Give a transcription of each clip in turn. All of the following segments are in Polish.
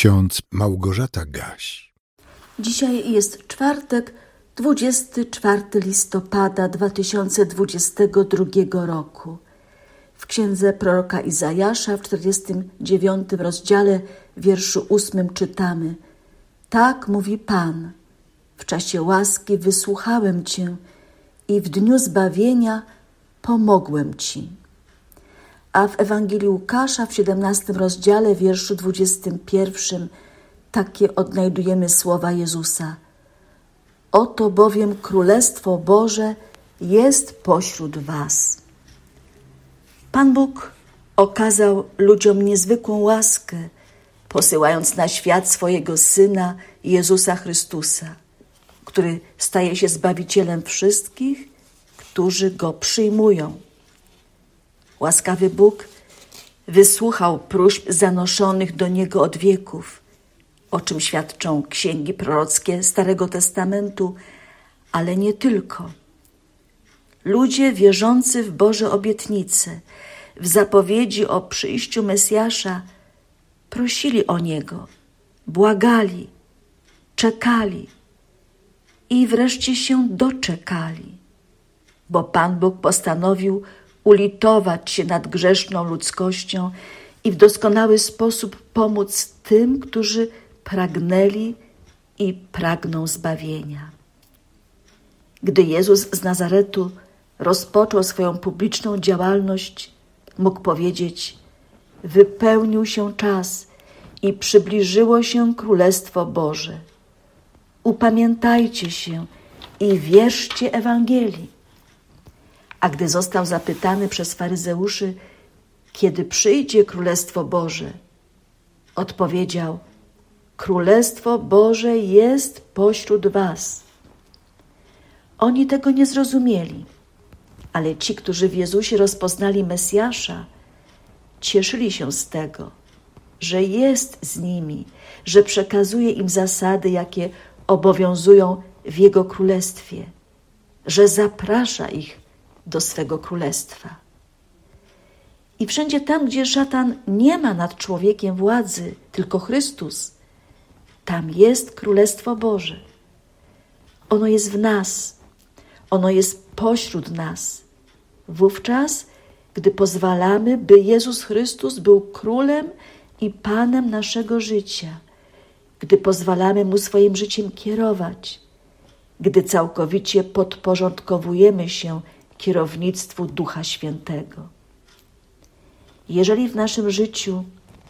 ksiądz Małgorzata Gaś. Dzisiaj jest czwartek, 24 listopada 2022 roku. W księdze proroka Izajasza w 49 rozdziale, wierszu 8 czytamy: Tak mówi Pan. W czasie łaski wysłuchałem Cię i w dniu zbawienia pomogłem Ci. A w Ewangelii Łukasza w 17 rozdziale, wierszu 21, takie odnajdujemy słowa Jezusa. Oto bowiem Królestwo Boże jest pośród Was. Pan Bóg okazał ludziom niezwykłą łaskę, posyłając na świat swojego Syna Jezusa Chrystusa, który staje się Zbawicielem wszystkich, którzy Go przyjmują. Łaskawy Bóg wysłuchał próśb zanoszonych do Niego od wieków, o czym świadczą księgi prorockie Starego Testamentu, ale nie tylko. Ludzie wierzący w Boże obietnice, w zapowiedzi o przyjściu Mesjasza, prosili o Niego, błagali, czekali i wreszcie się doczekali, bo Pan Bóg postanowił ulitować się nad grzeszną ludzkością i w doskonały sposób pomóc tym, którzy pragnęli i pragną zbawienia. Gdy Jezus z Nazaretu rozpoczął swoją publiczną działalność, mógł powiedzieć: Wypełnił się czas i przybliżyło się Królestwo Boże. Upamiętajcie się i wierzcie Ewangelii. A gdy został zapytany przez faryzeuszy, kiedy przyjdzie Królestwo Boże, odpowiedział: Królestwo Boże jest pośród Was. Oni tego nie zrozumieli, ale ci, którzy w Jezusie rozpoznali Mesjasza, cieszyli się z tego, że jest z nimi, że przekazuje im zasady, jakie obowiązują w Jego Królestwie, że zaprasza ich do swego królestwa. I wszędzie tam, gdzie szatan nie ma nad człowiekiem władzy, tylko Chrystus, tam jest Królestwo Boże. Ono jest w nas, ono jest pośród nas. Wówczas, gdy pozwalamy, by Jezus Chrystus był królem i panem naszego życia, gdy pozwalamy mu swoim życiem kierować, gdy całkowicie podporządkowujemy się kierownictwu Ducha Świętego. Jeżeli w naszym życiu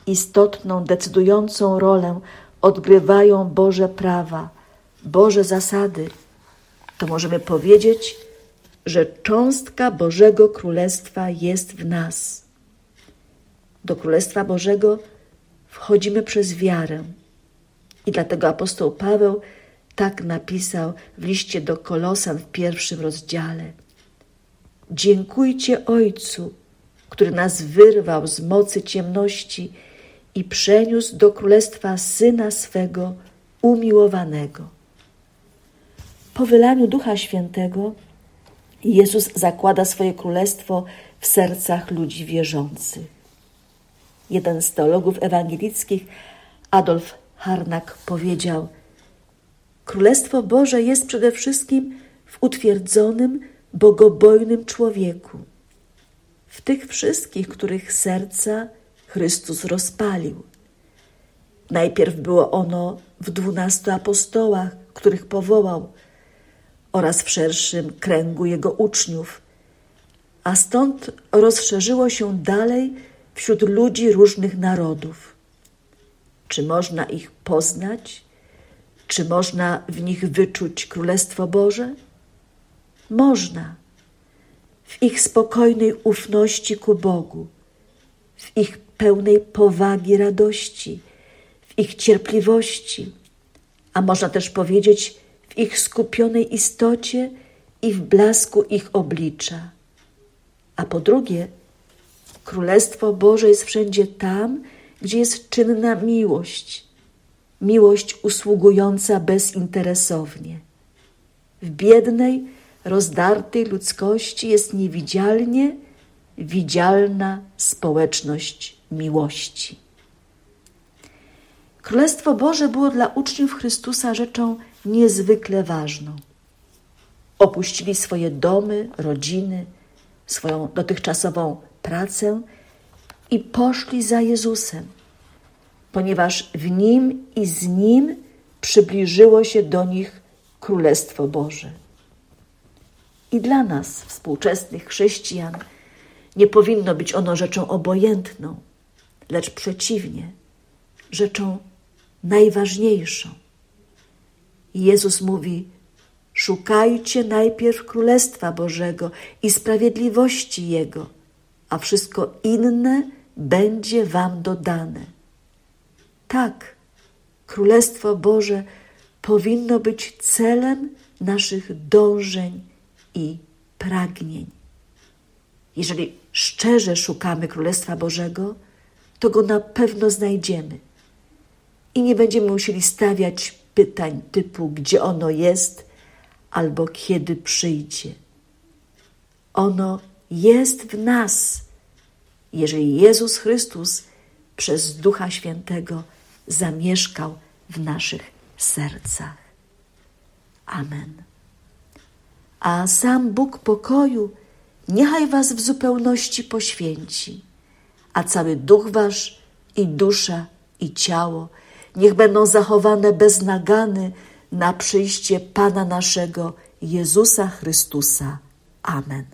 istotną, decydującą rolę odgrywają Boże prawa, Boże zasady, to możemy powiedzieć, że cząstka Bożego Królestwa jest w nas. Do Królestwa Bożego wchodzimy przez wiarę. I dlatego apostoł Paweł tak napisał w liście do Kolosan w pierwszym rozdziale. Dziękujcie Ojcu, który nas wyrwał z mocy ciemności i przeniósł do królestwa Syna swego umiłowanego. Po wylaniu Ducha Świętego Jezus zakłada swoje królestwo w sercach ludzi wierzących. Jeden z teologów ewangelickich, Adolf Harnack, powiedział: Królestwo Boże jest przede wszystkim w utwierdzonym, bogobojnym człowieku, w tych wszystkich, których serca Chrystus rozpalił. Najpierw było ono w dwunastu apostołach, których powołał, oraz w szerszym kręgu jego uczniów, a stąd rozszerzyło się dalej wśród ludzi różnych narodów. Czy można ich poznać? Czy można w nich wyczuć Królestwo Boże? Można. W ich spokojnej ufności ku Bogu, w ich pełnej powagi radości, w ich cierpliwości, a można też powiedzieć w ich skupionej istocie i w blasku ich oblicza. A po drugie, Królestwo Boże jest wszędzie tam, gdzie jest czynna miłość, miłość usługująca bezinteresownie. W biednej, rozdartej ludzkości jest niewidzialnie widzialna społeczność miłości. Królestwo Boże było dla uczniów Chrystusa rzeczą niezwykle ważną. Opuścili swoje domy, rodziny, swoją dotychczasową pracę i poszli za Jezusem, ponieważ w nim i z nim przybliżyło się do nich Królestwo Boże. I dla nas, współczesnych chrześcijan, nie powinno być ono rzeczą obojętną, lecz przeciwnie, rzeczą najważniejszą. Jezus mówi: Szukajcie najpierw Królestwa Bożego i sprawiedliwości Jego, a wszystko inne będzie Wam dodane. Tak, Królestwo Boże powinno być celem naszych dążeń i pragnień. Jeżeli szczerze szukamy Królestwa Bożego, to go na pewno znajdziemy. I nie będziemy musieli stawiać pytań typu, gdzie ono jest albo kiedy przyjdzie. Ono jest w nas, jeżeli Jezus Chrystus przez Ducha Świętego zamieszkał w naszych sercach. Amen. A sam Bóg pokoju niechaj was w zupełności poświęci, a cały duch wasz i dusza i ciało niech będą zachowane bez nagany na przyjście Pana naszego Jezusa Chrystusa. Amen.